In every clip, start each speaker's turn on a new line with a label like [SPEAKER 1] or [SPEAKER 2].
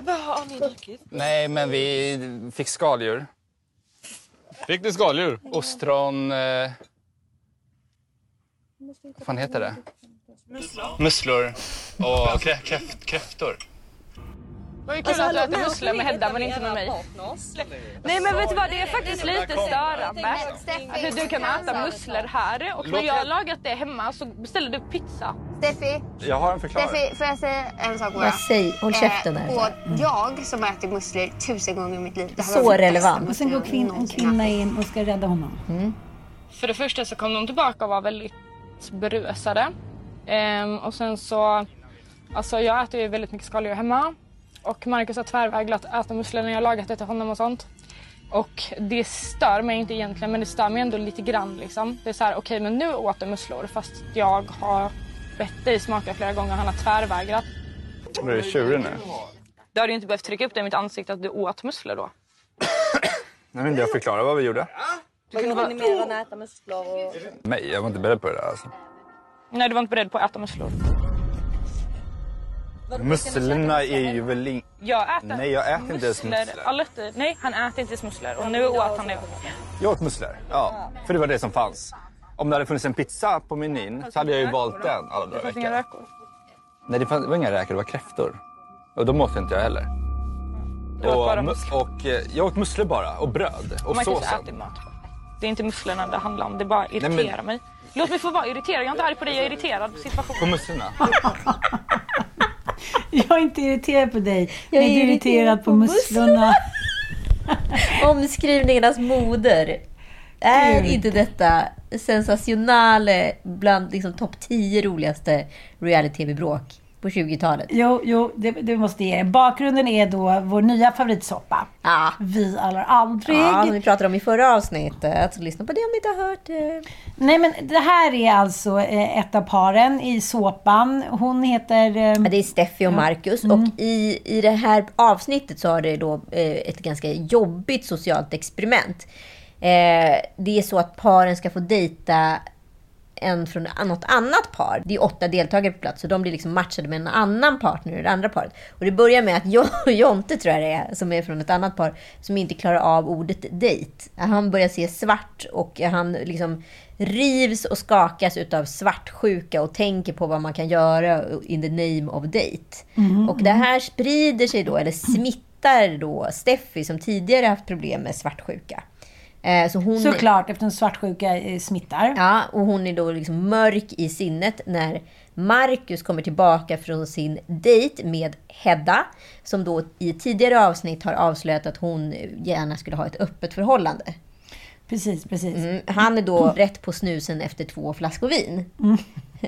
[SPEAKER 1] Dricka?
[SPEAKER 2] Vad har ni druckit?
[SPEAKER 3] Nej, men vi fick skaldjur.
[SPEAKER 4] Fick ni skaldjur?
[SPEAKER 3] Ostron... Eh... Vad fan heter det?
[SPEAKER 2] Musslor.
[SPEAKER 3] Musslor och krä kräft kräftor.
[SPEAKER 2] Vad är kul att du äter musslor med Hedda men inte med mig. Nej men vet du vad, det är faktiskt lite störande att du kan äta musslor här och när jag har lagat det hemma så beställer du pizza.
[SPEAKER 5] Steffi,
[SPEAKER 3] Jag har en förklaring.
[SPEAKER 5] Steffi, får jag säga en sak bara?
[SPEAKER 1] Säg, håll käften där.
[SPEAKER 5] och jag som har ätit musslor tusen gånger i mitt liv. Det
[SPEAKER 1] Så
[SPEAKER 5] var
[SPEAKER 1] relevant.
[SPEAKER 6] Och sen går
[SPEAKER 5] musslorna
[SPEAKER 6] kvin- en kvinna in och ska rädda honom.
[SPEAKER 2] För det första så kom de tillbaka och var väldigt berusade. Ehm, och sen så, alltså jag äter ju väldigt mycket skaldjur hemma. Och Marcus har tvärvägrat att äta musslor när jag lagat det till honom och sånt. Och det stör mig inte egentligen men det stör mig ändå lite grann liksom. Det är så här, okej men nu åt du musslor fast jag har bett dig smaka flera gånger och han har tvärvägrat.
[SPEAKER 3] Du tjurig nu?
[SPEAKER 2] Du hade ju inte behövt trycka upp det i mitt ansikte att du åt musslor då.
[SPEAKER 3] Nej, men jag förklarar vad vi gjorde.
[SPEAKER 1] Vad gjorde ni mer än äta musslor? Och...
[SPEAKER 3] Nej, jag var inte beredd på det där alltså.
[SPEAKER 2] Nej du var inte beredd på att äta musslor.
[SPEAKER 3] Musslorna är ju väl in...
[SPEAKER 2] Jag äter
[SPEAKER 3] Nej, jag äter inte ens musslor.
[SPEAKER 2] Nej han äter inte ens musslor och nu åt han det.
[SPEAKER 3] Jag åt musslor. Ja, för det var det som fanns. Om det hade funnits en pizza på menyn så hade jag ju valt den alla
[SPEAKER 2] Det
[SPEAKER 3] dagar i
[SPEAKER 2] fanns inga räkor.
[SPEAKER 3] Nej, det, fanns, det var inga räkor, det var kräftor. Och de åt inte jag heller.
[SPEAKER 2] Du åt bara
[SPEAKER 3] mu-
[SPEAKER 2] musslor.
[SPEAKER 3] och eh, jag åt musslor bara och bröd och
[SPEAKER 2] Man
[SPEAKER 3] såsen.
[SPEAKER 2] äta mat. Det är inte musslorna det handlar om, det bara irriterar
[SPEAKER 3] men-
[SPEAKER 2] mig. Låt mig få vara irriterad, jag är inte arg på dig, jag är irriterad på
[SPEAKER 3] På
[SPEAKER 2] situationen.
[SPEAKER 3] musslorna.
[SPEAKER 6] Jag är inte irriterad på dig.
[SPEAKER 1] Jag
[SPEAKER 6] Jag
[SPEAKER 1] är
[SPEAKER 6] är irriterad på musslorna.
[SPEAKER 1] Omskrivningarnas moder. Är inte detta sensationale bland liksom topp 10 roligaste reality-tv-bråk på 20-talet?
[SPEAKER 6] Jo, jo det, det måste jag ge. Bakgrunden är då vår nya favoritsoppa.
[SPEAKER 1] Ja.
[SPEAKER 6] Vi alla aldrig.
[SPEAKER 1] Ja, som vi pratade om i förra avsnittet. Så lyssna på det om ni inte har hört det.
[SPEAKER 6] Nej, men det här är alltså eh, ett av paren i såpan. Hon heter... eh,
[SPEAKER 1] Ja, det är Steffi och Marcus. Och i, i det här avsnittet så har det då eh, ett ganska jobbigt socialt experiment. Det är så att paren ska få dejta en från något annat par. Det är åtta deltagare på plats, så de blir liksom matchade med en annan partner i det andra paret. Och det börjar med att Jo- Jonte, tror jag det är, som är från ett annat par, som inte klarar av ordet dejt. Han börjar se svart och han liksom rivs och skakas utav svartsjuka och tänker på vad man kan göra in the name of date. Och det här sprider sig då, eller smittar då Steffi som tidigare haft problem med svartsjuka. Eh, Så hon,
[SPEAKER 6] Såklart, eftersom svartsjuka eh, smittar.
[SPEAKER 1] Ja, och hon är då liksom mörk i sinnet när Marcus kommer tillbaka från sin dejt med Hedda, som då i tidigare avsnitt har avslöjat att hon gärna skulle ha ett öppet förhållande.
[SPEAKER 6] Precis, precis.
[SPEAKER 1] Mm, han är då rätt på snusen efter två flaskor vin.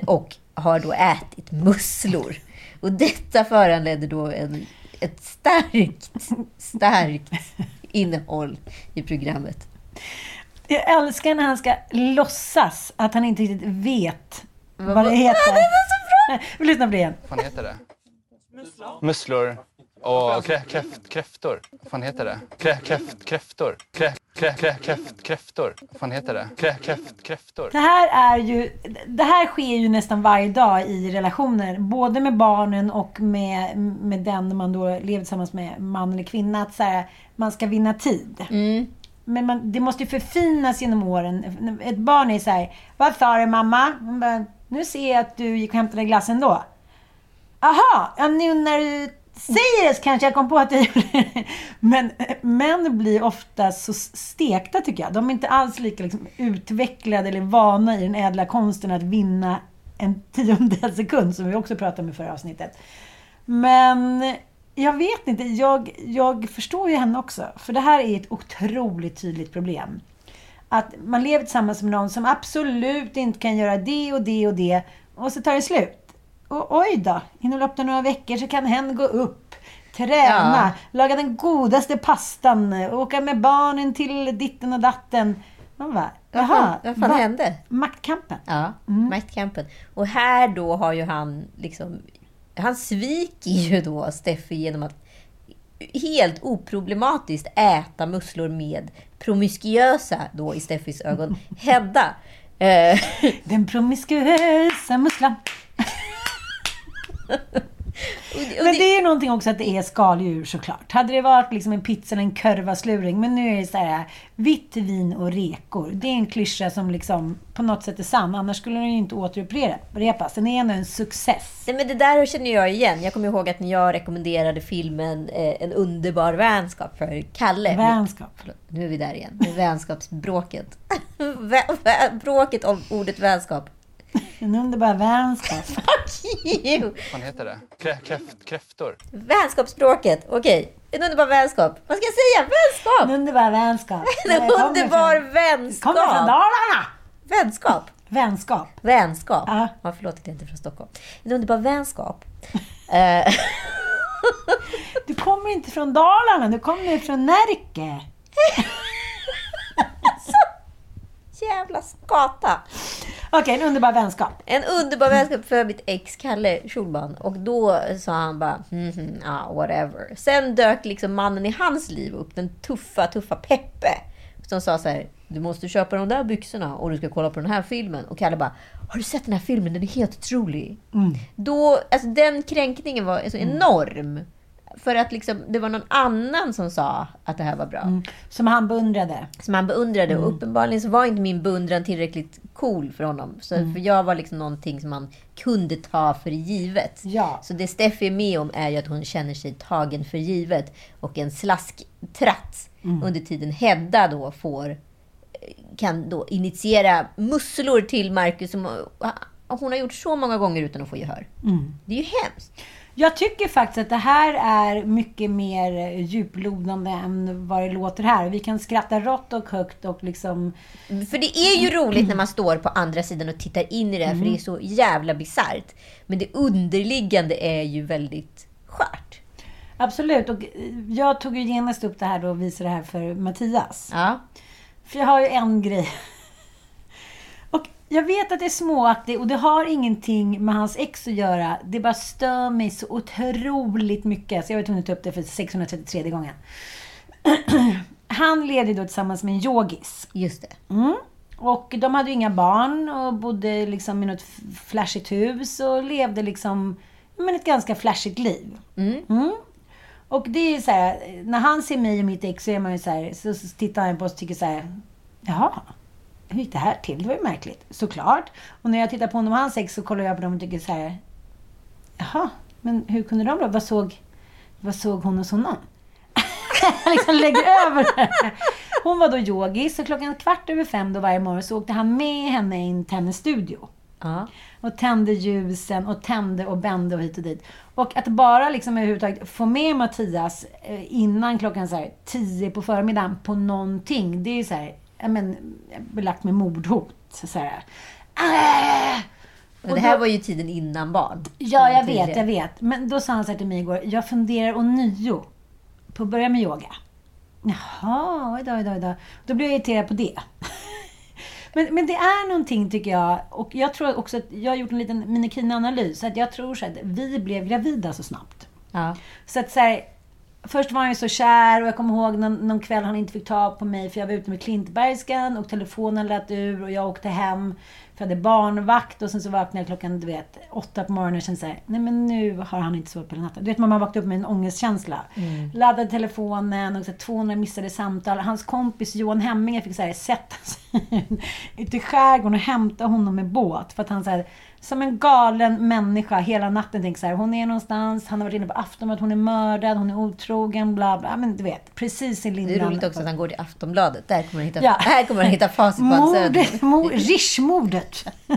[SPEAKER 1] Och har då ätit musslor. Och detta föranledde då en, ett starkt, starkt innehåll i programmet.
[SPEAKER 6] Jag älskar när han ska låtsas att han inte riktigt vet vad det heter.
[SPEAKER 1] Det är så bra!
[SPEAKER 6] Vi lyssnar på det igen.
[SPEAKER 3] Vad fan heter det? Musslor och krä, kräft, kräftor. Vad fan heter det? Krä, kräft, kräftor. Krä, krä, krä, kräft, kräftor. Vad fan heter det? Krä, kräft, kräftor.
[SPEAKER 6] Det här är ju, det här sker ju nästan varje dag i relationer. Både med barnen och med, med den man då lever tillsammans med, man eller kvinna. Att så här, man ska vinna tid. Men man, det måste ju förfinas genom åren. Ett barn är så här, vad sa du mamma? Bara, nu ser jag att du gick och hämtade glass ändå. Aha, ja, nu när du säger det så kanske jag kom på att jag gjorde det. Men män blir ofta så stekta tycker jag. De är inte alls lika liksom, utvecklade eller vana i den ädla konsten att vinna en tiondel sekund, som vi också pratade om i förra avsnittet. Men jag vet inte, jag, jag förstår ju henne också. För det här är ett otroligt tydligt problem. Att man lever tillsammans med någon som absolut inte kan göra det och det och det. Och så tar det slut. Och oj då, inom loppet av några veckor så kan hen gå upp, träna, laga den godaste pastan, åka med barnen till ditten och datten. Man bara,
[SPEAKER 1] Vad fan,
[SPEAKER 6] jaha,
[SPEAKER 1] vad fan
[SPEAKER 6] va-
[SPEAKER 1] hände?
[SPEAKER 6] Maktkampen.
[SPEAKER 1] Ja, maktkampen. Och här då har ju han liksom... Han sviker ju då Steffi genom att helt oproblematiskt äta musslor med promiskuösa, då i Steffis ögon, Hedda. Eh,
[SPEAKER 6] Den promiskuösa musslan. Men
[SPEAKER 1] det-
[SPEAKER 6] är ju någonting också att det är skaldjur såklart. Hade det varit liksom en pizza eller en körvasluring, men nu är det så här vitt vin och rekor. Det är en klyscha som liksom på något sätt är sann, annars skulle den ju inte återupprepas. Den är ändå en success.
[SPEAKER 1] Nej, men det där känner jag igen. Jag kommer ihåg att när jag rekommenderade filmen eh, En underbar vänskap för Kalle.
[SPEAKER 6] Vänskap.
[SPEAKER 1] Förlåt, nu är vi där igen. Vänskapsbråket. Vä- vä- Bråket om ordet vänskap.
[SPEAKER 6] En underbar vänskap.
[SPEAKER 1] Fuck you!
[SPEAKER 3] Vad heter det? Krä, kräft, kräftor.
[SPEAKER 1] Vänskapsspråket. Okej. En underbar vänskap. Vad ska jag säga? Vänskap!
[SPEAKER 6] En underbar vänskap.
[SPEAKER 1] En underbar
[SPEAKER 6] från-
[SPEAKER 1] vänskap!
[SPEAKER 6] Kommer från Dalarna!
[SPEAKER 1] Vänskap.
[SPEAKER 6] Vänskap.
[SPEAKER 1] Vänskap.
[SPEAKER 6] Ja.
[SPEAKER 1] Ja, förlåt att jag inte är från Stockholm. En underbar vänskap. Eh,
[SPEAKER 6] Du kommer inte från Dalarna, du kommer från Närke.
[SPEAKER 1] Jävla skata.
[SPEAKER 6] Okej, en underbar vänskap.
[SPEAKER 1] En underbar vänskap för mitt ex Kalle Schulman. Och då sa han bara, mm, mm, ja, whatever. Sen dök liksom mannen i hans liv upp, den tuffa, tuffa Peppe. Som sa så här, du måste köpa de där byxorna och du ska kolla på den här filmen. Och Kalle bara, har du sett den här filmen? Den är helt otrolig. Då, alltså den kränkningen var så enorm. För att liksom, det var någon annan som sa att det här var bra.
[SPEAKER 6] Som han beundrade.
[SPEAKER 1] Som han beundrade. Och uppenbarligen så var inte min beundran tillräckligt cool för honom. Så, För jag var liksom någonting som man kunde ta för givet.
[SPEAKER 6] Ja.
[SPEAKER 1] Så det Steffi är med om är ju att hon känner sig tagen för givet. Och en slasktratt under tiden Hedda då får kan då initiera musslor till Marcus. Som hon har gjort så många gånger utan att få gehör. Det är ju hemskt.
[SPEAKER 6] Jag tycker faktiskt att det här är mycket mer djuplodande än vad det låter här. Vi kan skratta rått och högt och liksom...
[SPEAKER 1] För det är ju roligt när man står på andra sidan och tittar in i det här, för det är så jävla bisarrt. Men det underliggande är ju väldigt skört.
[SPEAKER 6] Absolut. Och jag tog ju genast upp det här då och visade det här för Mattias.
[SPEAKER 1] Ja.
[SPEAKER 6] För jag har ju en grej. Jag vet att det är småaktigt och det har ingenting med hans ex att göra. Det bara stör mig så otroligt mycket. Så jag var tvungen att ta upp det för 633 gången. Han levde då tillsammans med en yogis.
[SPEAKER 1] Just det.
[SPEAKER 6] Mm. Och de hade ju inga barn och bodde liksom i något flashigt hus och levde liksom men ett ganska flashigt liv. Mm. Och det är så här, när han ser mig och mitt ex så är man ju så här, så, så tittar han på oss och tycker så här, jaha, hur gick det här till? Det var ju märkligt. Såklart. Och när jag tittar på honom och hans ex så kollar jag på dem och tycker så här, jaha, men hur kunde de då? Vad såg, vad såg hon hos honom? Liksom lägger över det. Hon var då yogis och klockan kvart över fem då varje morgon så åkte han med henne in till hennes studio.
[SPEAKER 1] Ja.
[SPEAKER 6] Och tände ljusen och tände och bände och hit och dit. Och att bara liksom överhuvudtaget få med Mattias eh, innan klockan så här tio på förmiddagen på någonting. Det är ju så här, ja, men, belagt med mordhot. Så här. Ah!
[SPEAKER 1] Och det här var ju tiden innan barn.
[SPEAKER 6] Ja, jag vet, jag vet. Men då sa han så här till mig igår, jag funderar ånyo på att börja med yoga. Jaha, oj då, oj då, då. Då blev jag irriterad på det. Men, men det är någonting tycker jag, och jag tror också att jag har gjort en liten minikin-analys, att jag tror så att vi blev gravida så snabbt.
[SPEAKER 1] Ja.
[SPEAKER 6] Så att så här, Först var han ju så kär och jag kommer ihåg någon, någon kväll han inte fick tag på mig för jag var ute med Klintbergskan och telefonen lät ur och jag åkte hem. För jag hade barnvakt och sen så vaknade jag klockan du vet, åtta på morgonen och kände såhär, nej men nu har han inte sovit på hela natten. Du vet man vaknade upp med en ångestkänsla. Laddade telefonen och så här, 200 missade samtal. Hans kompis Johan Hemminge fick så här, sätta sig ute i skärgården och hämta honom med båt. För att han så här, som en galen människa hela natten tänker så här, hon är någonstans, han har varit inne på Aftonbladet, hon är mördad, hon är otrogen, bla bla. Men du vet, precis i
[SPEAKER 1] Det
[SPEAKER 6] linjen.
[SPEAKER 1] är roligt också att han går till Aftonbladet. Där kommer han hitta,
[SPEAKER 6] Ja.
[SPEAKER 1] här kommer han hitta facit på.
[SPEAKER 6] Mordet, mor, Rish-mordet.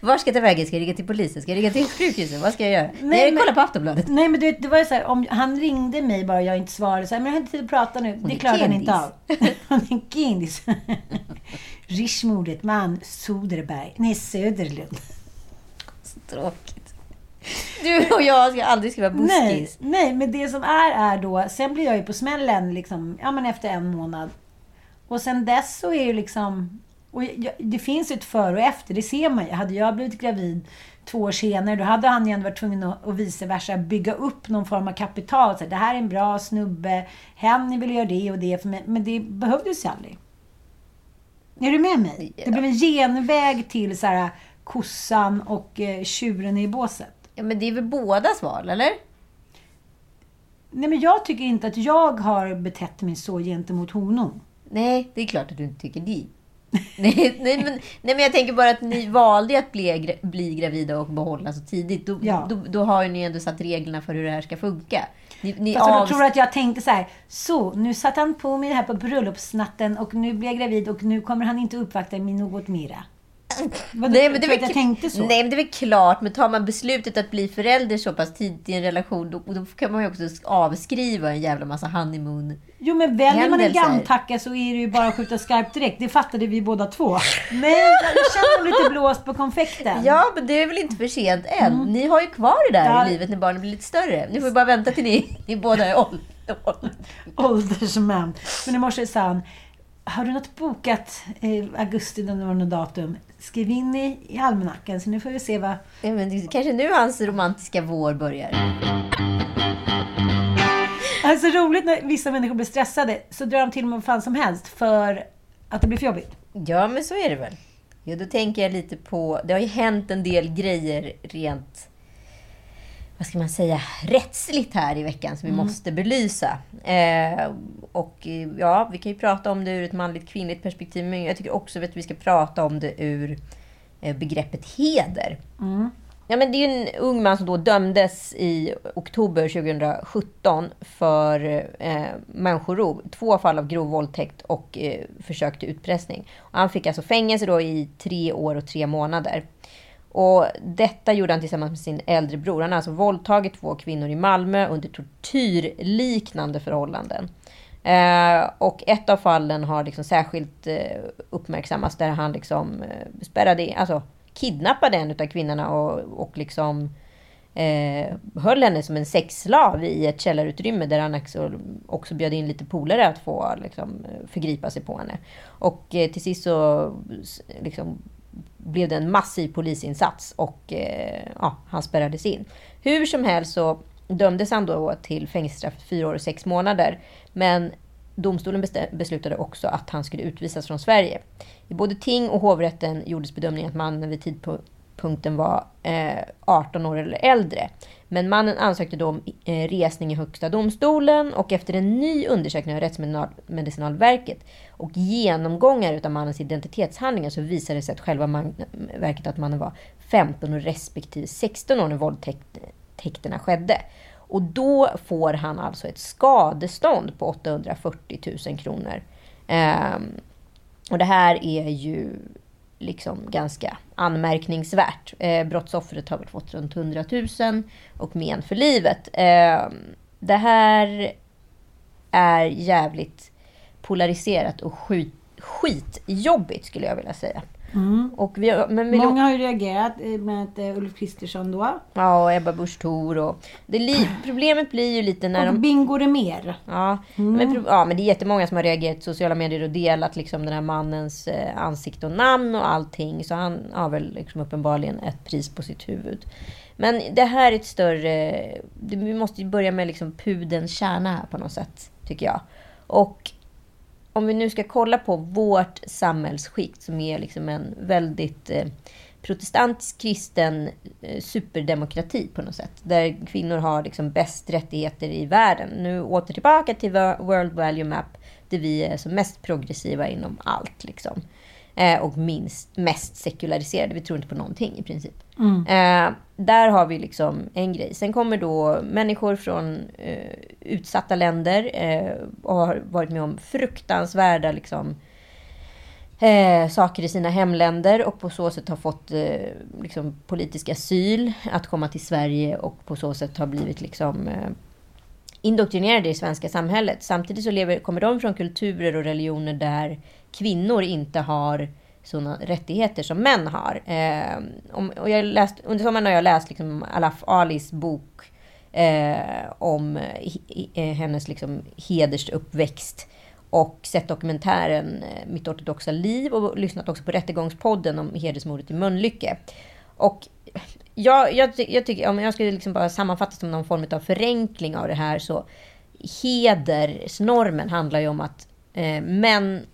[SPEAKER 1] Var ska jag ta vägen? Ska jag ringa till polisen? Ska jag ringa till sjukhuset? Vad ska jag göra? Nej,
[SPEAKER 6] Nej, men-
[SPEAKER 1] kollar på Aftonbladet.
[SPEAKER 6] Nej men du vet, det var ju så här, om han ringde mig bara och jag inte svarade så här, men jag har inte tid att prata nu. det
[SPEAKER 1] är
[SPEAKER 6] klarade han inte av. Han är en kendis. Rish-mordet, man Soderberg. Nej, Söderlund.
[SPEAKER 1] Så tråkigt. Du och jag ska aldrig skriva
[SPEAKER 6] Nej,
[SPEAKER 1] buskis.
[SPEAKER 6] nej, men det som är är då, sen blir jag ju på smällen liksom, ja men efter en månad. Och sen dess så är ju liksom, och jag, det finns ett före och efter, det ser man ju. Hade jag blivit gravid två år senare, då hade han ju ändå varit tvungen att, och vice versa, bygga upp någon form av kapital. Så här, det här är en bra snubbe, hen vill göra det och det för mig. Men det behövdes ju aldrig. Är du med mig? Det blev en genväg till så här, kossan och eh, tjuren i båset.
[SPEAKER 1] Ja, men det är väl bådas val, eller?
[SPEAKER 6] Nej, men jag tycker inte att jag har betett mig så gentemot honom.
[SPEAKER 1] Nej, det är klart att du inte tycker det. nej, nej, men, nej, men jag tänker bara att ni valde att bli, bli gravida och behålla så tidigt. Då,
[SPEAKER 6] Ja.
[SPEAKER 1] då, då har ju ni ändå satt reglerna för hur det här ska funka. Ni, ni
[SPEAKER 6] Fast jag
[SPEAKER 1] avs-
[SPEAKER 6] tror att jag tänkte så här, så nu satte han på mig det här på bröllopsnatten och nu blir jag gravid och nu kommer han inte uppvakta mig något mera. Vad,
[SPEAKER 1] Nej, men det är
[SPEAKER 6] jag tänkte så?
[SPEAKER 1] Nej, men det är väl klart. Men tar man beslutet att bli förälder så pass tidigt i en relation, då, då kan man ju också avskriva en jävla massa honeymoon.
[SPEAKER 6] Jo, men väljer man en gamtacka så är det ju bara att skjuta skarpt direkt. Det fattade vi båda två. Men jag känner lite blåst på konfekten.
[SPEAKER 1] Ja, men det är väl inte för sent än. Ni har ju kvar det där
[SPEAKER 6] Mm. Ja.
[SPEAKER 1] i livet när barnen blir lite större. Ni får ju bara vänta till ni, ni båda är åldern.
[SPEAKER 6] Åldersmän. Men i morse sa han, har du något bokat eh, augusti, den var något datum? Skriv in i, i almanackan så nu får vi se vad...
[SPEAKER 1] Ja, men det kanske nu hans romantiska vår börjar.
[SPEAKER 6] Alltså roligt när vissa människor blir stressade så drar de till med vad fan som helst för att det blir för jobbigt.
[SPEAKER 1] Ja, men så är det väl. Ja, då tänker jag lite på... Det har ju hänt en del grejer rent... Vad ska man säga? Rättsligt här i veckan som vi måste belysa. Eh, och eh, ja, vi kan ju prata om det ur ett manligt kvinnligt perspektiv. Men jag tycker också att vi ska prata om det ur eh, begreppet heder. Ja, men det är en ung man som då dömdes i oktober 2017 för eh, människorov. Två fall av grov våldtäkt och eh, försök till utpressning. Och han fick alltså fängelse då i tre år och tre månader. Och detta gjorde han tillsammans med sin äldre bror. Han har alltså våldtagit två kvinnor i Malmö under tortyrliknande förhållanden. Eh, och ett av fallen har liksom särskilt eh, uppmärksammats där han liksom eh, spärrade in, alltså kidnappade en av kvinnorna och, och liksom eh, höll henne som en sexslav i ett källarutrymme där han också, också bjöd in lite polare att få liksom, förgripa sig på henne. Och eh, till sist så liksom, blev det en massiv polisinsats och eh, ja, han spärrades in. Hur som helst så dömdes han då till fängelsestraff fyra år och sex månader. Men domstolen beslutade också att han skulle utvisas från Sverige. I både ting och hovrätten gjordes bedömningen att mannen vid tidpunkten var eh, 18 år eller äldre. Men mannen ansökte då om eh, resning i Högsta domstolen och efter en ny undersökning av Rättsmedicinalverket och genomgångar utav mannens identitetshandlingar så visade det sig att själva man, verket att mannen var 15 och respektive 16 år när våldtäkterna skedde. Och då får han alltså ett skadestånd på 840 000 kronor. Ehm, och det här är ju liksom ganska anmärkningsvärt. Eh, brottsoffret har väl fått runt 100 000 och men för livet. Eh, det här är jävligt polariserat och skit, skitjobbigt skulle jag vilja säga.
[SPEAKER 6] Mm.
[SPEAKER 1] Och vi, har- men vi,
[SPEAKER 6] Många har ju reagerat, eh, bland annat eh, Ulf Kristersson då.
[SPEAKER 1] Ja, och Ebba Busch Thor. Det problemet blir ju lite när
[SPEAKER 6] Och
[SPEAKER 1] de...
[SPEAKER 6] Bingo Rimér.
[SPEAKER 1] Ja, men, pro- ja, men det är jättemånga som har reagerat i sociala medier och delat liksom den här mannens eh, ansikte och namn och allting. Så han har väl liksom uppenbarligen ett pris på sitt huvud. Men det här är ett större... det- Vi måste ju börja med liksom pudens kärna här på något sätt, tycker jag. Och om vi nu ska kolla på vårt samhällsskikt som är liksom en väldigt eh, protestantisk kristen eh, superdemokrati på något sätt. Där kvinnor har liksom bäst rättigheter i världen. Nu åter tillbaka till Wo- World Value Map där vi är som mest progressiva inom allt. Liksom. Eh, och minst, mest sekulariserade. Vi tror inte på någonting i princip. Eh, där har vi liksom en grej. Sen kommer då människor från eh, utsatta länder eh, och har varit med om fruktansvärda liksom, eh, saker i sina hemländer och på så sätt har fått eh, liksom, politisk asyl att komma till Sverige och på så sätt har blivit liksom, eh, indoktrinerade i det svenska samhället. Samtidigt så lever, kommer de från kulturer och religioner där kvinnor inte har sådana rättigheter som män har. Eh, om, och jag läst, under sommaren har jag läst liksom Alaf Alis bok eh, om eh, eh, hennes liksom hedersuppväxt och sett dokumentären eh, Mitt ortodoxa liv och lyssnat också på Rättegångspodden om hedersmordet i Mölnlycke. Och jag, jag, jag tycker, om jag skulle liksom bara sammanfatta som någon form av förenkling av det här så hedersnormen handlar ju om att eh, män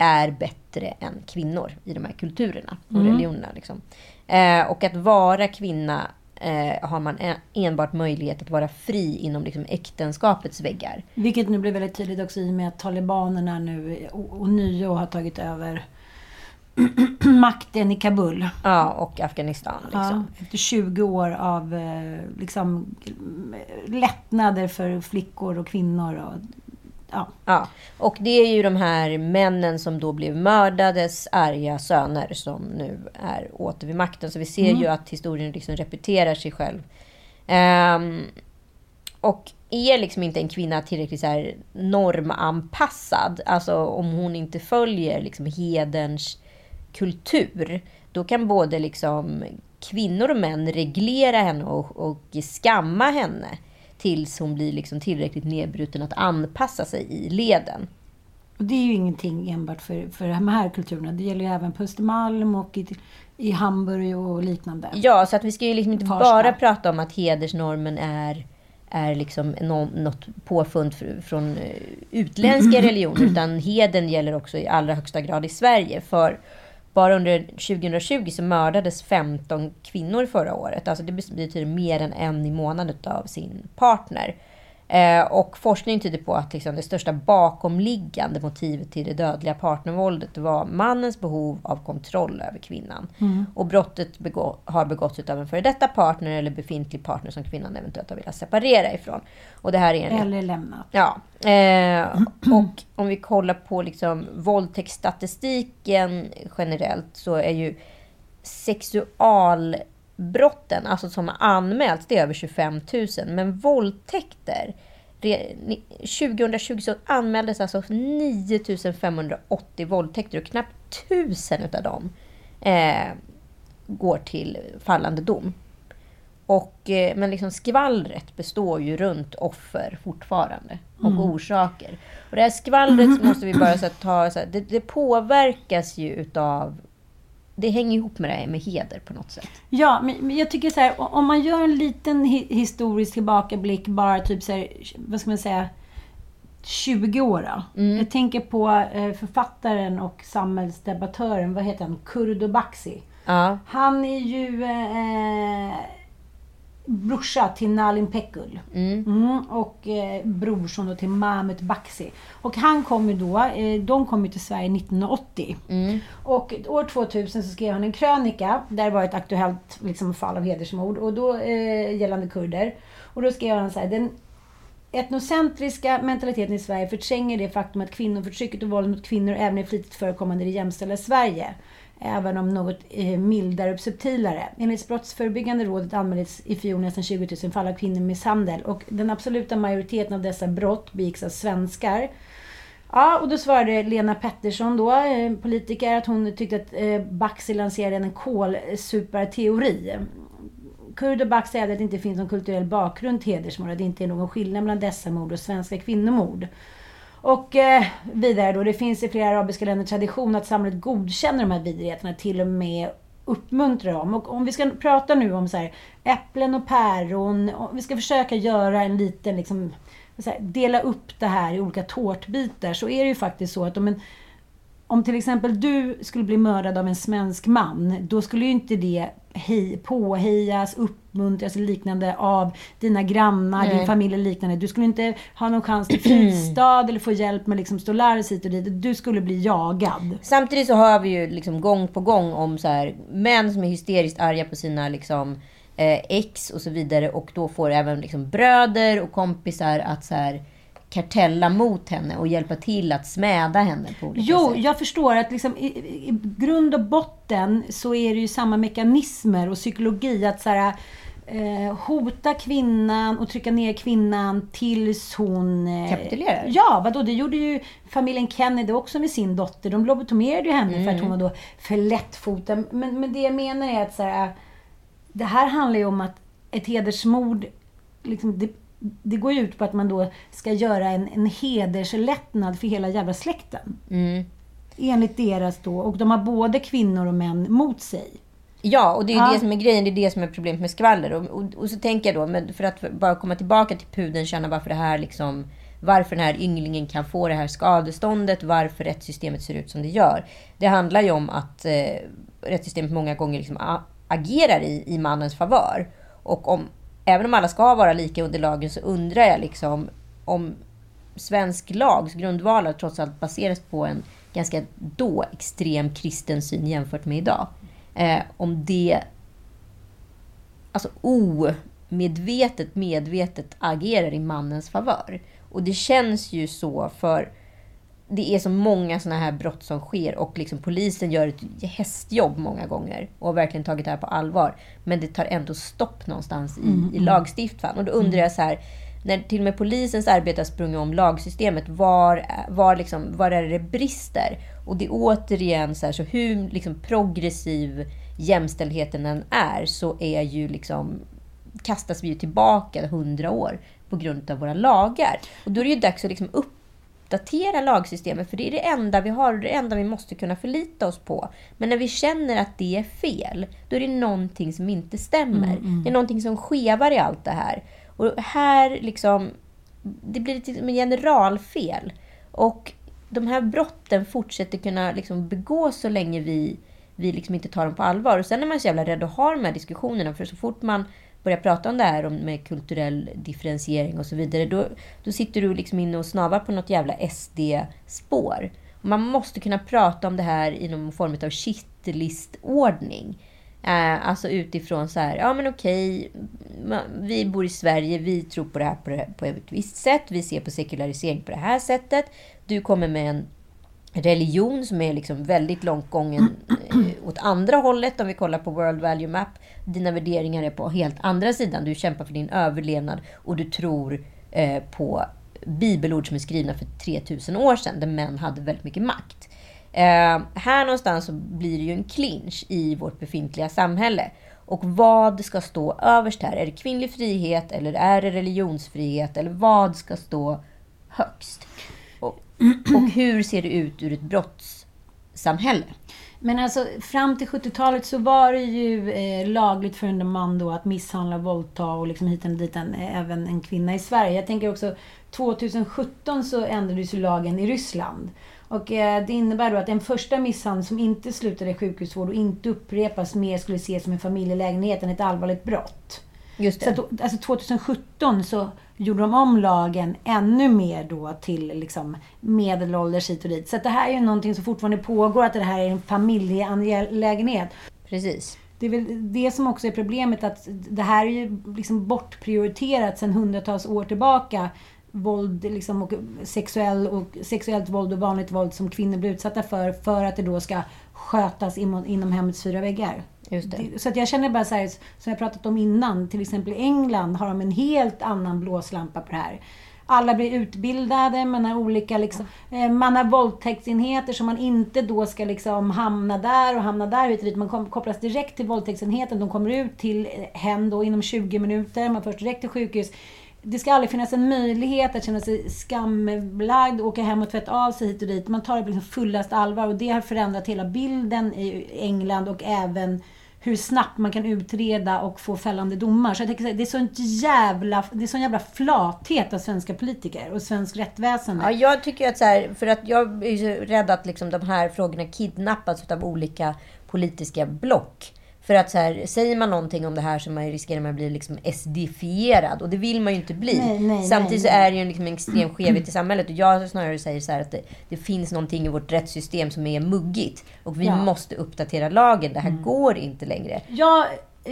[SPEAKER 1] är bättre än kvinnor i de här kulturerna och religionerna. Liksom. Eh, och att vara kvinna eh, har man en, enbart möjlighet att vara fri inom liksom, äktenskapets väggar.
[SPEAKER 6] Vilket nu blir väldigt tydligt också i och med att talibanerna nu och, och nio har tagit över makten i Kabul.
[SPEAKER 1] Ja, och Afghanistan. Liksom.
[SPEAKER 6] Ja, efter 20 år av eh, liksom, lättnader för flickor och kvinnor. Och, ja.
[SPEAKER 1] Ja, och det är ju de här männen som då blev mördades arga söner som nu är åter vid makten. Så vi ser ju att historien liksom repeterar sig själv. Ehm, och är liksom inte en kvinna tillräckligt så normanpassad, alltså om hon inte följer liksom hederns kultur, då kan både liksom kvinnor och män reglera henne och, och skamma henne tills hon blir liksom tillräckligt nedbruten att anpassa sig i leden.
[SPEAKER 6] Och det är ju ingenting enbart för, för de här kulturerna. Det gäller ju även på Östermalm och i, i Hamburg och liknande.
[SPEAKER 1] Ja, så att vi ska ju liksom inte
[SPEAKER 6] Farsta.
[SPEAKER 1] bara prata om att hedersnormen är, är liksom nå- något påfund fr- från eh, utländska religioner, utan heden gäller också i allra högsta grad i Sverige. För bara under 2020 så mördades 15 kvinnor förra året. Alltså det betyder mer än en i månaden av sin partner. Eh, och forskning tyder på att liksom det största bakomliggande motivet till det dödliga partnervåldet var mannens behov av kontroll över kvinnan. Och brottet begå- har begåtts av en före detta partner eller befintlig partner som kvinnan eventuellt har velat separera ifrån. Och det här är enligt
[SPEAKER 6] Eller lämnat.
[SPEAKER 1] Ja. Eh, och om vi kollar på liksom våldtäktsstatistiken generellt så är ju sexualbrotten, alltså som har anmälts, det är över 25 000. Men våldtäkter, re- ni- 2020 så anmäldes alltså 9 580 våldtäkter och knappt 1000 utav dem eh, går till fallande dom. Och, eh, men liksom skvallret består ju runt offer fortfarande. Och orsaker. Och det här skvallret måste vi bara så ta... Så här, det, det påverkas ju utav... Det hänger ihop med det här med heder på något sätt.
[SPEAKER 6] Ja, men jag tycker så här, om man gör en liten hi- historisk tillbakablick, bara typ så här, vad ska man säga, 20 år då. Jag tänker på eh, författaren och samhällsdebattören, vad heter han, Kurdo Baxi.
[SPEAKER 1] Ja.
[SPEAKER 6] Han är ju eh, brorsa till Nalin Pekgul. Mm, och eh, brorson då till Mahmut Baxi. Och han kom ju då, eh, de kom ju till Sverige 1980. Och år 2000 så skrev han en krönika där det var ett aktuellt liksom, fall av hedersmord och då, eh, gällande kurder. Och då skrev han så här, den etnocentriska mentaliteten i Sverige förtränger det faktum att kvinnoförtrycket och våld mot kvinnor även är flitigt förekommande i det jämställda Sverige. Även om något eh, mildare och subtilare. Enligt Brottsförebyggande rådet anmäldes i fjol nästan 20 000 fall av kvinnomisshandel och den absoluta majoriteten av dessa brott begicks av svenskar. Ja, och då svarade Lena Pettersson då, eh, politiker, att hon tyckte att eh, Baxi lanserade en kolsuparteori. Kurd och Baxi hävdar att det inte finns någon kulturell bakgrund till hedersmord, att det inte är någon skillnad mellan dessa mord och svenska kvinnomord. Och eh, vidare då, det finns i flera arabiska länder tradition att samhället godkänner de här vidrigheterna, till och med uppmuntrar dem. Och om vi ska prata nu om så här, äpplen och päron, om vi ska försöka göra en liten, liksom, så här, dela upp det här i olika tårtbitar, så är det ju faktiskt så att om en om till exempel du skulle bli mördad av en svensk man, då skulle ju inte det hej, påhejas, uppmuntras och liknande av dina grannar,
[SPEAKER 1] Nej.
[SPEAKER 6] din familj och liknande. Du skulle inte ha någon chans till fristad eller få hjälp med liksom stå larvs hit och dit. Du skulle bli jagad.
[SPEAKER 1] Samtidigt så hör vi ju liksom gång på gång om så här, män som är hysteriskt arga på sina liksom, eh, ex och så vidare. Och då får även liksom, bröder och kompisar att så här, kartella mot henne och hjälpa till att smäda henne på olika
[SPEAKER 6] Jo,
[SPEAKER 1] sätt.
[SPEAKER 6] jag förstår att liksom, i, i grund och botten så är det ju samma mekanismer och psykologi. Att så här, eh, hota kvinnan och trycka ner kvinnan tills hon... Eh,
[SPEAKER 1] Kapitulerar?
[SPEAKER 6] Ja, vadå? Det gjorde ju familjen Kennedy också med sin dotter. De lobotomerade ju henne för att hon var då för lättfotad. Men, men det jag menar är att så här, det här handlar ju om att ett hedersmord, liksom, det, det går ju ut på att man då ska göra en, en hederslättnad för hela jävla släkten.
[SPEAKER 1] Mm.
[SPEAKER 6] Enligt deras då. Och de har både kvinnor och män mot sig.
[SPEAKER 1] Ja, och det är ju
[SPEAKER 6] Ja.
[SPEAKER 1] det som är grejen. Det är det som är problemet med skvaller. Och, och, och så tänker jag då, men för att bara komma tillbaka till pudeln, känna varför det här liksom... Varför den här ynglingen kan få det här skadeståndet, varför rättssystemet ser ut som det gör. Det handlar ju om att eh, rättssystemet många gånger liksom agerar i, i mannens favör. Och om, även om alla ska vara lika under lagen så undrar jag liksom om svensk lags grundvalar trots allt baseras på en ganska då extrem kristen syn jämfört med idag. Eh, om det alltså omedvetet, medvetet agerar i mannens favör. Och det känns ju så för det är så många sådana här brott som sker och liksom polisen gör ett hästjobb många gånger och har verkligen tagit det här på allvar. Men det tar ändå stopp någonstans i, i lagstiftaren. Och då undrar jag så här, när till och med polisens arbete har sprungit om lagsystemet, var, var, liksom, var är det brister? Och det är återigen så här, så hur liksom progressiv jämställdheten än är, så är ju liksom kastas vi ju tillbaka hundra år på grund av våra lagar. Och då är det ju dags att liksom uppdatera lagsystemet, för det är det enda vi har och det enda vi måste kunna förlita oss på. Men när vi känner att det är fel, då är det någonting som inte stämmer. Det är någonting som skevar i allt det här. Och här liksom, det blir lite som en generalfel. Och de här brotten fortsätter kunna liksom begås så länge vi, vi liksom inte tar dem på allvar. Och sen är man så jävla rädd att ha de här diskussionerna, för så fort man börjar prata om det här om med kulturell differentiering och så vidare, då, då sitter du liksom inne och snavar på något jävla SD-spår. Man måste kunna prata om det här i någon form av shitlistordning. Eh, alltså utifrån så här, ja men okej, vi bor i Sverige, vi tror på det här på, det, på ett visst sätt, vi ser på sekularisering på det här sättet. Du kommer med en religion som är liksom väldigt långt gången eh, åt andra hållet om vi kollar på World Value Map. Dina värderingar är på helt andra sidan. Du kämpar för din överlevnad och du tror eh, på bibelord som är skrivna för 3000 år sedan där män hade väldigt mycket makt. Eh, här någonstans så blir det ju en clinch i vårt befintliga samhälle. Och vad ska stå överst här? Är det kvinnlig frihet eller är det religionsfrihet? Eller vad ska stå högst? Och, hur ser det ut ur ett brottssamhälle?
[SPEAKER 6] Men alltså fram till 70-talet så var det ju eh, lagligt för en man då att misshandla, våldta och liksom hit och dit en, eh, även en kvinna i Sverige. Jag tänker också 2017 så ändrades ju lagen i Ryssland. Och eh, det innebär då att en första misshandel som inte slutade i sjukhusvård och inte upprepas mer skulle ses som en familjelägenhet än ett allvarligt brott.
[SPEAKER 1] Just
[SPEAKER 6] Så
[SPEAKER 1] det.
[SPEAKER 6] att, då- alltså 2017 så gjorde de om lagen ännu mer då till liksom medelålders hit och dit. Så det här är ju någonting som fortfarande pågår, att det här är en familjeangelägenhet.
[SPEAKER 1] Precis.
[SPEAKER 6] Det är väl det som också är problemet, att det här är ju liksom bortprioriterat sedan hundratals år tillbaka. Våld liksom och, sexuell och sexuellt våld och vanligt våld som kvinnor blir utsatta för, för att det då ska skötas inom, inom hemmets fyra väggar.
[SPEAKER 1] Just det.
[SPEAKER 6] Så att jag känner bara så här, som jag pratat om innan, till exempel i England har de en helt annan blåslampa på det här. alla blir utbildade, man har olika liksom, eh, man har våldtäktsenheter så man inte då ska liksom hamna där och hamna där. Vet man kopplas direkt till våldtäktsenheten. De kommer ut till eh, hen då inom 20 minuter. Man förs direkt till sjukhus. Det ska aldrig finnas en möjlighet att känna sig skambelagd, åka hem och tvätta av sig hit och dit. Man tar det på liksom fullast allvar och det har förändrat hela bilden i England och även hur snabbt man kan utreda och få fällande domar. Så jag tänker, det är sånt jävla, det är sån jävla flathet av svenska politiker och svensk rättsväsende.
[SPEAKER 1] Ja, jag tycker att så här, för att jag är ju rädd att liksom de här frågorna kidnappas av olika politiska block. För att så här, säger man någonting om det här så man riskerar man att bli liksom SD-fierad. Och det vill man ju inte bli.
[SPEAKER 6] Nej, nej,
[SPEAKER 1] Samtidigt
[SPEAKER 6] nej,
[SPEAKER 1] så är det ju liksom en extrem skevhet i samhället. Och jag snarare säger så här att det, det finns någonting i vårt rättssystem som är muggigt. Och vi
[SPEAKER 6] Ja.
[SPEAKER 1] måste uppdatera lagen. Det här går inte längre.
[SPEAKER 6] Jag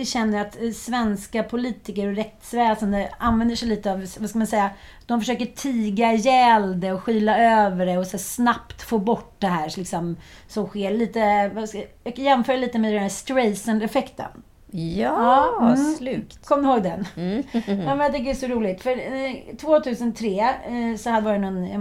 [SPEAKER 6] känner att svenska politiker och rättsväsende använder sig lite av, vad ska man säga, de försöker tiga ihjäl det och skyla över det och så snabbt få bort det här liksom, som sker. Lite, vad ska, jag kan jämföra lite med den här Streisand-effekten.
[SPEAKER 1] Ja,
[SPEAKER 6] mm.
[SPEAKER 1] slukt.
[SPEAKER 6] Kommer du ihåg den? ja, men jag tycker det är så roligt. För eh, 2003 eh, så hade varit någon ja,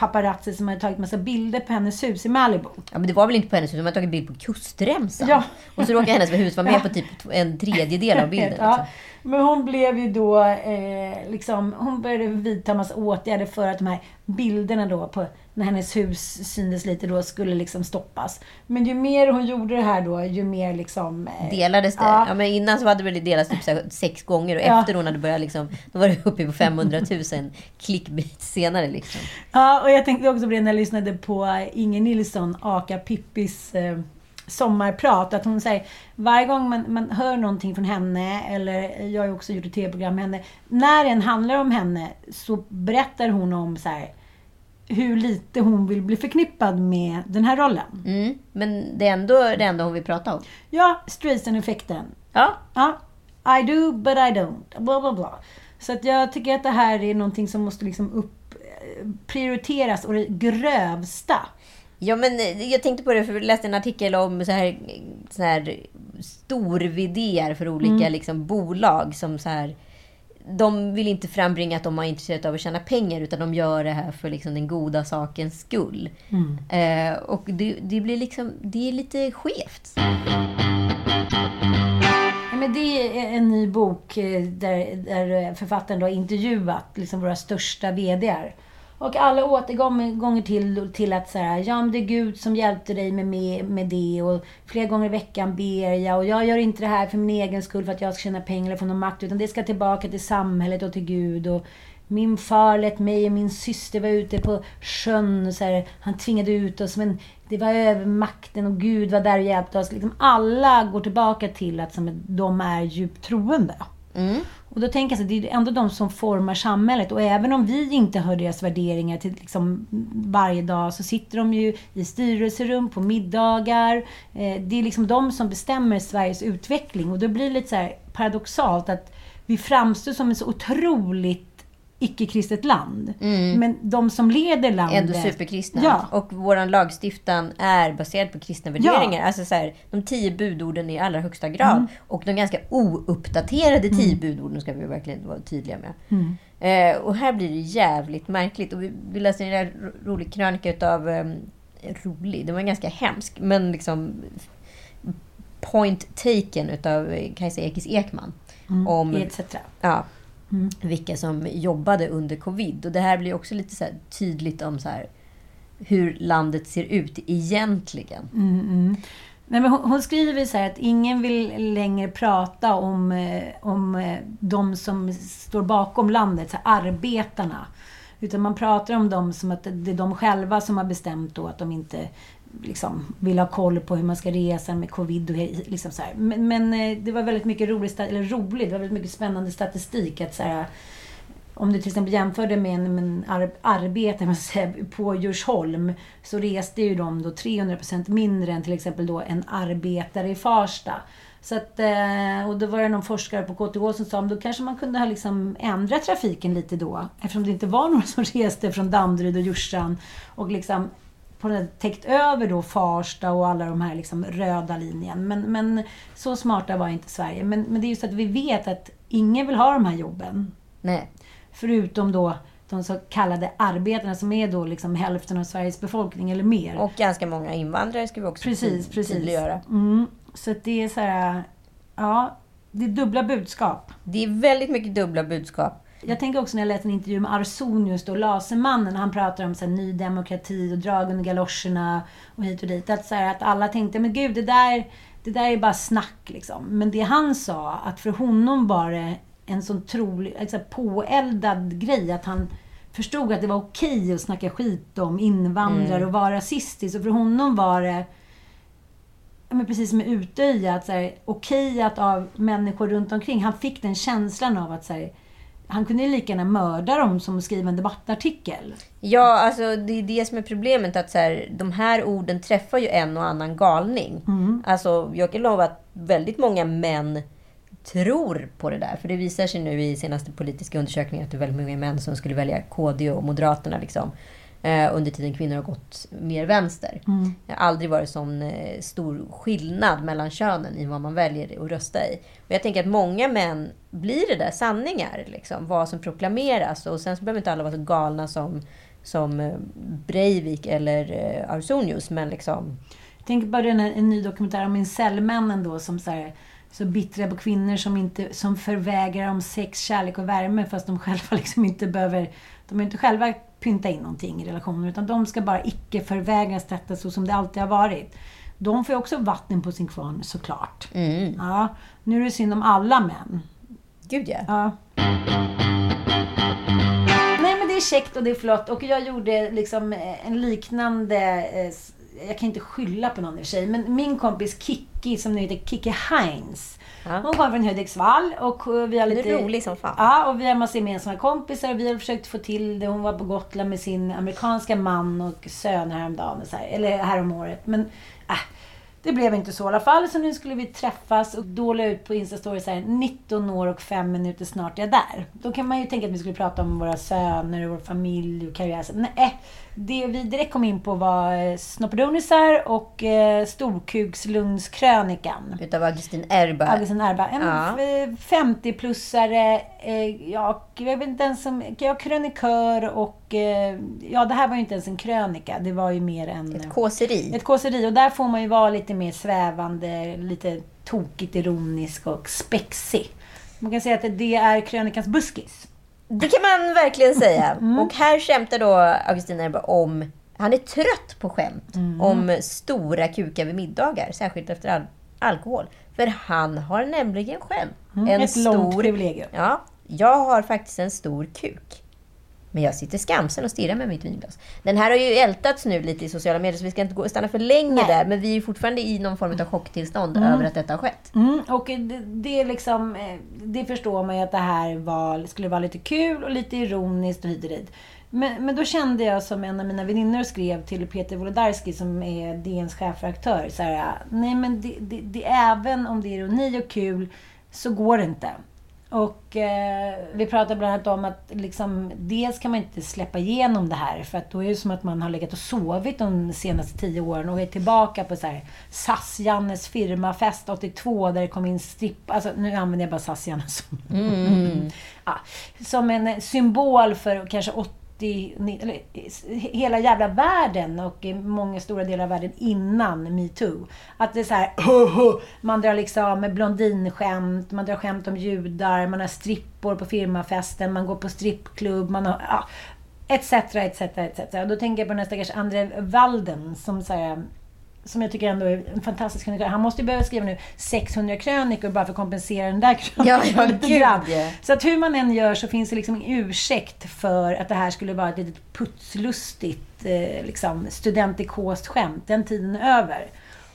[SPEAKER 6] paparazzi som hade tagit massa bilder på hennes hus i Malibu.
[SPEAKER 1] Ja, men det var väl inte på hennes hus, de hade tagit bild på kustremsan.
[SPEAKER 6] Ja.
[SPEAKER 1] Och så råkade hennes hus vara med på typ en tredjedel av bilden.
[SPEAKER 6] Ja,
[SPEAKER 1] Liksom.
[SPEAKER 6] men hon blev ju då eh, liksom, hon började vidta massa åtgärder för att de här bilderna då på när hennes hus syntes lite då skulle liksom stoppas. Men ju mer hon gjorde det här då, ju mer liksom... Eh,
[SPEAKER 1] Delades det?
[SPEAKER 6] Ja.
[SPEAKER 1] Ja. men innan så hade det delats typ sex gånger och
[SPEAKER 6] Ja.
[SPEAKER 1] efter hon hade börjat liksom, då var det uppe på 500 000 klickbit senare liksom.
[SPEAKER 6] Ja, och jag tänkte också på det när jag lyssnade på Inger Nilsson, aka Pippis eh, sommarprat. Att hon säger, varje gång man, man hör någonting från henne, eller jag har ju också gjort ett tv-program med henne. När den handlar om henne så berättar hon om så här, hur lite hon vill bli förknippad med den här rollen.
[SPEAKER 1] Mm. Men det är ändå det enda hon vill prata om.
[SPEAKER 6] Ja, Streisand-effekten.
[SPEAKER 1] Ja,
[SPEAKER 6] Ja, I do but I don't. Bla, bla, bla. Så att jag tycker att det här är någonting som måste liksom upp, eh, prioriteras och det grövsta.
[SPEAKER 1] Ja, men eh, jag tänkte på det, för jag läste en artikel om så här, så här stor VD för olika liksom, bolag som så här... De vill inte frambringa att de är intresserade av att tjäna pengar, utan de gör det här för liksom, den goda sakens skull. Eh, och det, det blir liksom... Det är lite skevt.
[SPEAKER 6] Ja, men det är en ny bok eh, där, där författaren har intervjuat liksom våra största VDR. Och alla återgångar till, till att så här, ja men det är Gud som hjälpte dig med, med, med det och flera gånger i veckan ber jag och jag gör inte det här för min egen skull för att jag ska tjäna pengar eller få någon makt utan det ska tillbaka till samhället och till Gud och min far lät mig och min syster vara ute på sjön och så här, han tvingade ut oss men det var över makten och Gud var där och hjälpte oss. Liksom alla går tillbaka till att som, att de är djupt troende. Mm. Och då tänker jag så det är ändå de som formar samhället. Och även om vi inte hör deras värderingar till liksom varje dag så sitter de ju i styrelserum, på middagar. Eh, det är liksom de som bestämmer Sveriges utveckling. Och då blir det lite så här paradoxalt att vi framstår som en så otroligt icke-kristet land. Men de som leder landet...
[SPEAKER 1] Ändå superkristna.
[SPEAKER 6] Ja.
[SPEAKER 1] Och vår lagstiftan är baserad på kristna värderingar. Alltså så här, de tio budorden i allra högsta grad.
[SPEAKER 6] Mm.
[SPEAKER 1] Och de ganska ouppdaterade tio budorden ska vi verkligen vara tydliga med.
[SPEAKER 6] Mm.
[SPEAKER 1] Eh, och här blir det jävligt märkligt. Och vi, vi läste en rolig krönika utav... Um, rolig, den var ganska hemsk. Men liksom point taken utav eh, Kajsa Ekis Ekman. Om,
[SPEAKER 6] etc.
[SPEAKER 1] Ja. Vilka som jobbade under covid. Och det här blir också lite så tydligt om så här hur landet ser ut egentligen.
[SPEAKER 6] Nej, men hon, hon skriver så här att ingen vill längre prata om, eh, om eh, de som står bakom landet, så här, arbetarna. Utan man pratar om dem som att det är de själva som har bestämt då att de inte liksom, vill ha koll på hur man ska resa med covid och liksom så här. Men, men eh, det var väldigt mycket rolig eller rolig det var väldigt mycket spännande statistik att så här, om du till exempel jämförde med en, med en ar, arbetare man säga, på Djursholm så reste ju de då 300% mindre än till exempel då en arbetare i Farsta. Så att, eh, och då var det någon forskare på KTH som sa att då kanske man kunde ha liksom ändrat trafiken lite då. Eftersom det inte var några som reste från Danderyd och Djursan och liksom på den täckt över då Farsta och alla de här liksom röda linjen. Men, men så smarta var inte Sverige. Men, men det är just att vi vet att ingen vill ha de här jobben.
[SPEAKER 1] Nej.
[SPEAKER 6] Förutom då de så kallade arbetarna som är då liksom hälften av Sveriges befolkning eller mer.
[SPEAKER 1] Och ganska många invandrare ska vi också
[SPEAKER 6] Precis, precis.
[SPEAKER 1] tydliggöra.
[SPEAKER 6] Mm. Så det är så här, ja, det är dubbla budskap.
[SPEAKER 1] Det är väldigt mycket dubbla budskap.
[SPEAKER 6] Jag tänker också när jag läste en intervju med Arsonius, då, Lasermannen, han pratar om så här, ny demokrati och drag under galoscherna och hit och dit. Att, så här, att alla tänkte, men gud, det där, det där är bara snack liksom. Men det han sa, att för honom var det en sån trolig, alltså, påeldad grej, att han förstod att det var okej att snacka skit om invandrare
[SPEAKER 1] Mm.
[SPEAKER 6] och vara rasistisk. Och för honom var det men precis som med Utöja, att okej att av människor runt omkring, han fick den känslan av att så här, han kunde ju lika gärna mörda dem som skriva en debattartikel.
[SPEAKER 1] Ja, alltså det är det som är problemet. Att så här, de här orden träffar ju en och annan galning. Alltså, jag kan lova att väldigt många män tror på det där. För det visar sig nu i senaste politiska undersökningar att det är väldigt många män som skulle välja KD och Moderaterna. Liksom, under tiden kvinnor har gått mer vänster. Det har aldrig varit sån eh, stor skillnad mellan könen i vad man väljer att rösta i. Och jag tänker att många män blir det där sanningar. Liksom, vad som proklameras. Och sen så behöver inte alla vara så galna som, som eh, Breivik eller eh, Arsonius. Men liksom...
[SPEAKER 6] Tänk bara en, en ny dokumentär om incellmännen då som så, här, så bittra på kvinnor som, inte, som förvägrar dem sex, kärlek och värme fast de själva liksom inte behöver... De är inte själva pynta in någonting i relationen utan de ska bara icke förvägras detta så som det alltid har varit. De får ju också vatten på sin kvarn såklart.
[SPEAKER 1] Mm.
[SPEAKER 6] Ja, nu är det synd om alla män.
[SPEAKER 1] Gud ja.
[SPEAKER 6] Ja. Nej men det är käckt och det är flott. Och jag gjorde liksom eh, en liknande... Jag kan inte skylla på någon i och för sig. Men min kompis Kiki som nu heter Kiki Heinz.
[SPEAKER 1] Ja.
[SPEAKER 6] Hon kommer från Hudiksvall och eh, vi har
[SPEAKER 1] Hon är
[SPEAKER 6] lite...
[SPEAKER 1] rolig som fan.
[SPEAKER 6] Ja, och vi har massa gemensamma kompisar och vi har försökt få till det. Hon var på Gotland med sin amerikanska man och son häromdagen. och Så här, eller häromåret. Men äh, det blev inte så i alla fall. Så nu skulle vi träffas och då la ut på Instastory så här 19 år och 5 minuter snart är jag där. Då kan man ju tänka att vi skulle prata om våra söner och vår familj och karriär. Så, Nej, det vi direkt kom in på var eh, snoppedonisar och eh, storkukslugnskrönikan.
[SPEAKER 1] Utav Augustin Erba.
[SPEAKER 6] Augustin Erba. En
[SPEAKER 1] Ja.
[SPEAKER 6] f- 50-plussare, eh, ja, jag vet inte ens om, ja, krönikör och, eh, ja det här var ju inte ens en krönika, det var ju mer en...
[SPEAKER 1] Ett kåseri.
[SPEAKER 6] Ett kåseri och där får man ju vara lite mer svävande, lite tokigt ironisk och spexig. Man kan säga att det är krönikans buskis.
[SPEAKER 1] Det kan man verkligen säga.
[SPEAKER 6] Mm.
[SPEAKER 1] Och här skämtar då Augustin om... Han är trött på skämt
[SPEAKER 6] Mm.
[SPEAKER 1] om stora kukar vid middagar. Särskilt efter al- alkohol. För han har nämligen själv en
[SPEAKER 6] Mm. Ett
[SPEAKER 1] stor...
[SPEAKER 6] långt privilegium.
[SPEAKER 1] Ja, jag har faktiskt en stor kuk. Men jag sitter skamsen och stirrar med mitt vinglas. Den här har ju ältats nu lite i sociala medier så vi ska inte gå, stanna för länge
[SPEAKER 6] Nej.
[SPEAKER 1] där. Men vi är fortfarande i någon form av chocktillstånd över att detta har skett.
[SPEAKER 6] Mm, och det, det, är liksom, eh, det förstår man ju att det här var, skulle vara lite kul och lite ironiskt och hit och dit. Men, men då kände jag som en av mina väninnor skrev till Peter Wolodarski som är DNs chefredaktör. Så här, nej men det, det, det, även om det är ironi och kul så går det inte. Och eh, vi pratade bland annat om att liksom, dels kan man inte släppa igenom det här för att då är det som att man har legat och sovit de senaste tio åren och är tillbaka på så här SAS-Jannes firmafest 82 där det kom in stripp... Alltså nu använder jag bara SAS-Janne som... ja, som en symbol för kanske 80, ni- eller, eh, hela jävla världen och eh, många stora delar av världen innan metoo. Att det är så här, man drar liksom blondinskämt, man drar skämt om judar, man har strippor på firmafesten, man går på strippklubb, man har... Ja, etc, etc, etc. Och då tänker jag på den här stackars André Walden som så här, som jag tycker ändå är en fantastisk krönikör. Han måste ju behöva skriva nu 600 krönikor bara för att kompensera den där krönikan
[SPEAKER 1] Ja,
[SPEAKER 6] lite grann. Så att hur man än gör så finns det liksom ingen ursäkt för att det här skulle vara ett litet putslustigt eh, liksom, studentikost skämt. Den tiden är över.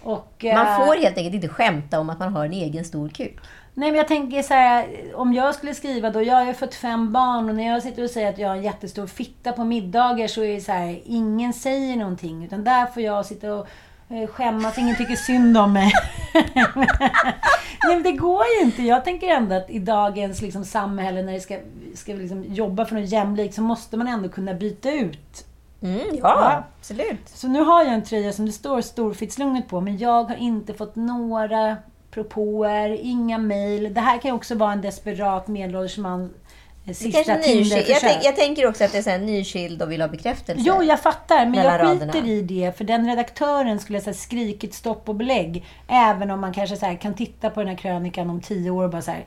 [SPEAKER 6] Och, eh,
[SPEAKER 1] Man får helt enkelt inte skämta om att man har en egen stor kuk.
[SPEAKER 6] Nej men jag tänker så här, om jag skulle skriva då, jag har fått fem barn och när jag sitter och säger att jag har en jättestor fitta på middagar så är det så här, ingen säger någonting. Utan där får jag sitta och skämmas, ingen tycker synd om mig. Nej men det går ju inte. Jag tänker ändå att i dagens liksom, samhälle när det ska, ska liksom, jobba för något jämlikt så måste man ändå kunna byta ut
[SPEAKER 1] Mm, ja,
[SPEAKER 6] Ja.
[SPEAKER 1] absolut.
[SPEAKER 6] så nu har jag en tröja som det står Storfitslugnet på, men jag har inte fått några propåer, inga mejl. Det här kan ju också vara en desperat medelålders man eh, sista.
[SPEAKER 1] Jag, tänk, jag tänker också att det är så här nyskild och vill ha bekräftelse.
[SPEAKER 6] Jo, jag fattar. Men jag skiter
[SPEAKER 1] raderna.
[SPEAKER 6] i det. För den redaktören skulle ha skrikit stopp och belägg. Även om man kanske så kan titta på den här krönikan om tio år och bara så här.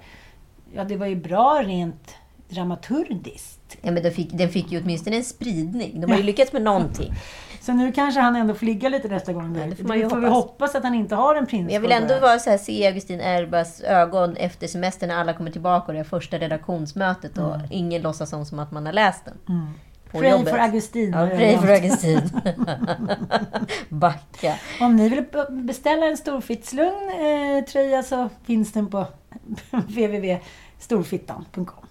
[SPEAKER 6] Ja, det var ju bra rent dramaturgiskt.
[SPEAKER 1] Ja, men den fick, den fick ju åtminstone en spridning. De har ju lyckats med någonting.
[SPEAKER 6] Så nu kanske han ändå får ligga lite nästa gång. Där.
[SPEAKER 1] det får man ju
[SPEAKER 6] vi
[SPEAKER 1] hoppas.
[SPEAKER 6] att han inte har en prins.
[SPEAKER 1] Jag vill ändå vara så här, se Augustin Erbas ögon efter semestern när alla kommer tillbaka och det är första redaktionsmötet och ingen låtsas om som att man har läst den.
[SPEAKER 6] Mm. Pray
[SPEAKER 1] jobbet.
[SPEAKER 6] for Augustin.
[SPEAKER 1] Ja, pray for Augustin. Backa.
[SPEAKER 6] Om ni vill beställa en Storfittslugn eh, tröja så finns den på www.storfittan.com.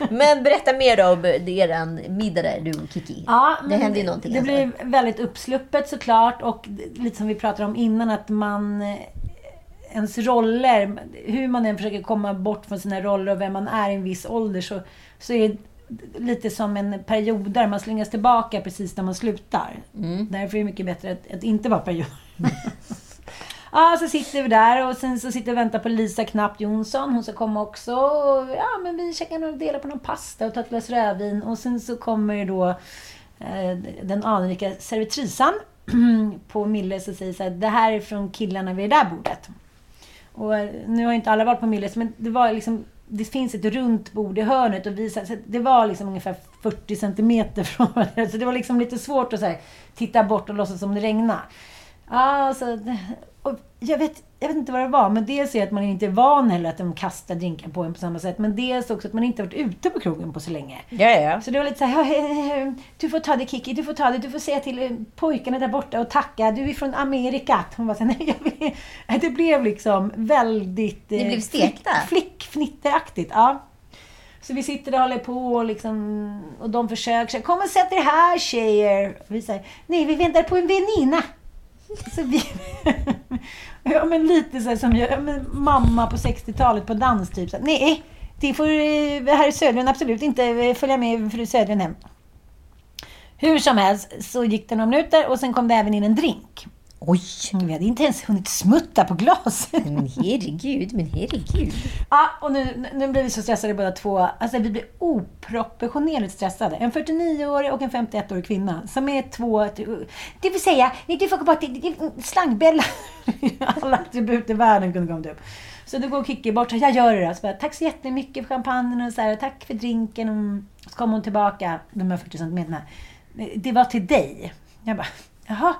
[SPEAKER 1] Men berätta mer då om eran middag där, du och Kiki.
[SPEAKER 6] Ja,
[SPEAKER 1] det hände ju någonting.
[SPEAKER 6] Det
[SPEAKER 1] alltså.
[SPEAKER 6] blir väldigt uppsluppet såklart och lite som vi pratade om innan att man eh, ens roller, hur man än försöker komma bort från sina roller och vem man är i en viss ålder så, så är det lite som en period där man slängas tillbaka precis när man slutar.
[SPEAKER 1] Mm.
[SPEAKER 6] Därför är det mycket bättre att, att inte vara period. Ja, så sitter vi där och sen så sitter vi och väntar på Lisa Knapp Jonsson. Hon ska komma också. Och, ja, men vi käkar och delar på någon pasta och tar ett glas rödvin. Och sen så kommer ju då eh, den anrika servitrisan på Milles och säger så här, det här är från killarna vid det där bordet. Och eh, nu har inte alla varit på Milles, men det var liksom det finns ett runt bord i hörnet och vi, så det var liksom ungefär 40 centimeter från varandra. Så det var liksom lite svårt att så här, titta bort och låtsas som det regnade. Ja, så, jag, vet, jag vet inte vad det var, men dels är det att man inte är van heller att de kastar drinkar på en på samma sätt. Men dels också att man inte har varit ute på krogen på så länge.
[SPEAKER 1] Ja, ja.
[SPEAKER 6] Så det var lite så här, "Ja, eh, du får ta det Kiki, du får ta det, du får säga till eh, pojkarna där borta och tacka, du är från Amerika. Hon var så här, nej jag vill. Det blev liksom väldigt...
[SPEAKER 1] Ni
[SPEAKER 6] eh,
[SPEAKER 1] blev stekta?
[SPEAKER 6] Flick, flickfnitteraktigt, ja. Så vi sitter och håller på och, liksom, och de försöker säga, kom och sätt er här tjejer. Och vi säger, nej vi väntar på en väninna. Så vi, ja men lite så här som jag, men mamma på 60-talet på dans typ. Så, här, nej, det får eh, herr Söderlund absolut inte eh, följa med fru Söderlund hem. Hur som helst så gick det några minuter och sen kom det även in en drink.
[SPEAKER 1] Oj!
[SPEAKER 6] Vi hade inte ens hunnit smutta på glaset.
[SPEAKER 1] Men herregud, men herregud.
[SPEAKER 6] Ja, och nu, nu blir vi så stressade båda två. Alltså vi blir oproportionerligt stressade. En 49-årig och en 51-årig kvinna som är två... Det vill säga, du får gå bort till slangbella. Alla attribut i världen kunde komma upp. Så då går Kikki bort och jag gör det. Så bara, tack så jättemycket för champagnen och så här, tack för drinken. Och så kommer hon tillbaka, de här 40 centimeterna. Det var till dig. Jag bara, jaha.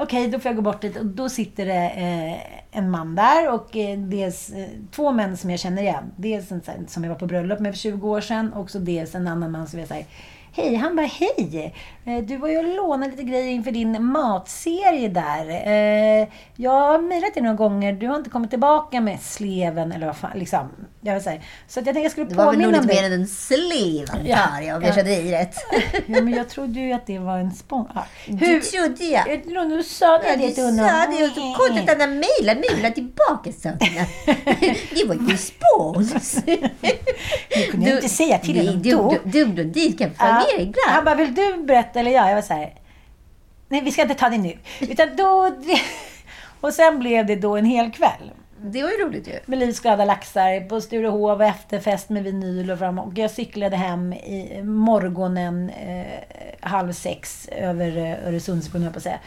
[SPEAKER 6] Okej, då får jag gå bort dit och då sitter det eh, en man där och eh, dels eh, två män som jag känner igen. Dels en här som jag var på bröllop med för 20 år sedan och så dels en annan man som jag säger Hej, han bara hej! Eh, du var ju och lånade lite grejer inför din matserie där. Eh, jag har mejlat dig några gånger, du har inte kommit tillbaka med sleven eller vad fan, liksom. Jag vill säga. Så att jag tänkte jag skulle
[SPEAKER 1] Det var väl nog
[SPEAKER 6] påminna
[SPEAKER 1] lite
[SPEAKER 6] om
[SPEAKER 1] mer än en slev,
[SPEAKER 6] Ja.
[SPEAKER 1] antar jag, om jag
[SPEAKER 6] Ja.
[SPEAKER 1] kände dig rätt.
[SPEAKER 6] Ja, men jag trodde ju att det var en spång. Ja.
[SPEAKER 1] Du trodde jag.
[SPEAKER 6] Jag tror du sa det
[SPEAKER 1] Ja, du
[SPEAKER 6] till
[SPEAKER 1] sa
[SPEAKER 6] honom.
[SPEAKER 1] det och så konstigt att han mejlade mejlade tillbaka sakerna. Det var ju spås.
[SPEAKER 6] Det kunde jag inte säga till honom då.
[SPEAKER 1] dum, dum, dum, dit kan med dig
[SPEAKER 6] Han
[SPEAKER 1] ibland.
[SPEAKER 6] bara, vill du berätta eller jag? Jag var så här, nej vi ska inte ta det nu. Utan då... Och sen blev det då en hel kväll. Mm.
[SPEAKER 2] Det var ju roligt ju.
[SPEAKER 6] Med livsglada laxar på Sturehov, efterfest med vinyl och fram. Och jag cyklade hem i morgonen eh, halv sex över eh, Öresundsbron, höll jag på att säga.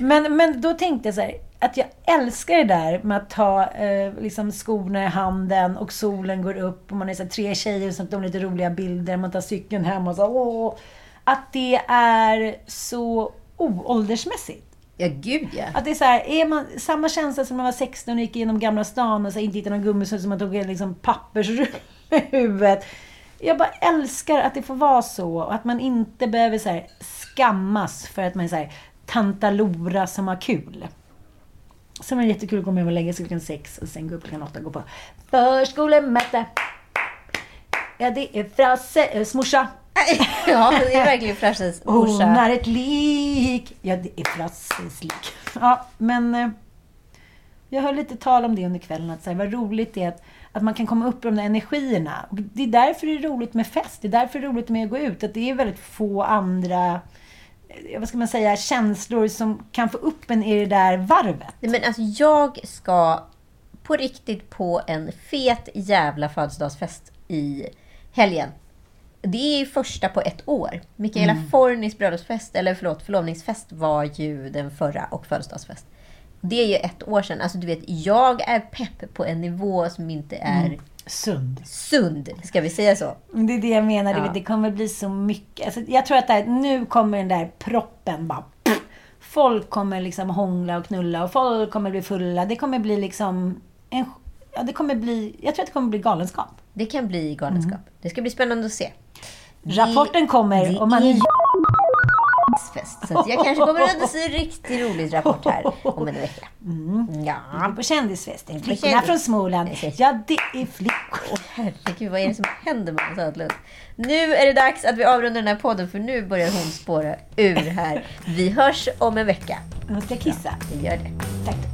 [SPEAKER 6] Men, men då tänkte jag så här, att jag älskar det där med att ta eh, liksom skorna i handen och solen går upp och man är så här, tre tjejer som tar lite roliga bilder. Man tar cykeln hem och så åh. Att det är så oåldersmässigt.
[SPEAKER 1] Ja, gud ja.
[SPEAKER 6] Att det är så här, är man samma känsla som när man var 16 och gick igenom Gamla stan och så inte hittade någon gummisnodd som man tog en liksom pappersrulle i huvudet. Jag bara älskar att det får vara så och att man inte behöver så här skammas för att man är så här tantalora som har kul. Sen var det jättekul att gå med och lägga sig klockan sex och sen gå upp klockan åtta och gå på förskolemöte. Ja, det är Frasses eh, morsa.
[SPEAKER 1] Ja, det är verkligen Frasses
[SPEAKER 6] Hon
[SPEAKER 1] morsa.
[SPEAKER 6] är ett lik. Ja, det är Frasses lik. Ja, men eh, jag hör lite tal om det under kvällen. Att så här, vad roligt det är att, att man kan komma upp i de där energierna. Och det är därför det är roligt med fest. Det är därför det är roligt med att gå ut. Att det är väldigt få andra eh, vad ska man säga, känslor som kan få upp en i det där varvet.
[SPEAKER 1] Nej, men alltså jag ska på riktigt på en fet jävla födelsedagsfest i helgen. Det är första på ett år. Mikaela
[SPEAKER 6] Mm.
[SPEAKER 1] Fornis bröllopsfest, eller förlåt, förlovningsfest var ju den förra och födelsedagsfest. Det är ju ett år sedan. Alltså du vet, jag är pepp på en nivå som inte är
[SPEAKER 6] Mm. Sund.
[SPEAKER 1] sund. Ska vi säga så?
[SPEAKER 6] Det är det jag menar.
[SPEAKER 1] Ja.
[SPEAKER 6] Det kommer bli så mycket. Alltså, jag tror att här, nu kommer den där proppen bara... pff. Folk kommer liksom hångla och knulla och folk kommer bli fulla. Det kommer bli liksom... En, ja, det kommer bli... Jag tror att det kommer bli galenskap.
[SPEAKER 1] Det kan bli galenskap. Det ska bli spännande att se.
[SPEAKER 6] Rapporten kommer
[SPEAKER 1] det
[SPEAKER 6] om man
[SPEAKER 1] är
[SPEAKER 6] är...
[SPEAKER 1] fest. Så jag kanske kommer att se en riktigt rolig rapport här om en vecka. Ja.
[SPEAKER 6] på kändisfesten. Flickorna från Småland. Ja, det är flickor.
[SPEAKER 1] Herregud, vad är det som händer med Hans Södlund? Nu är det dags att vi avrundar den här podden för nu börjar hon spåra ur här. Vi hörs om en vecka.
[SPEAKER 6] Nu ska jag kissa.
[SPEAKER 1] Vi gör det.
[SPEAKER 6] Tack.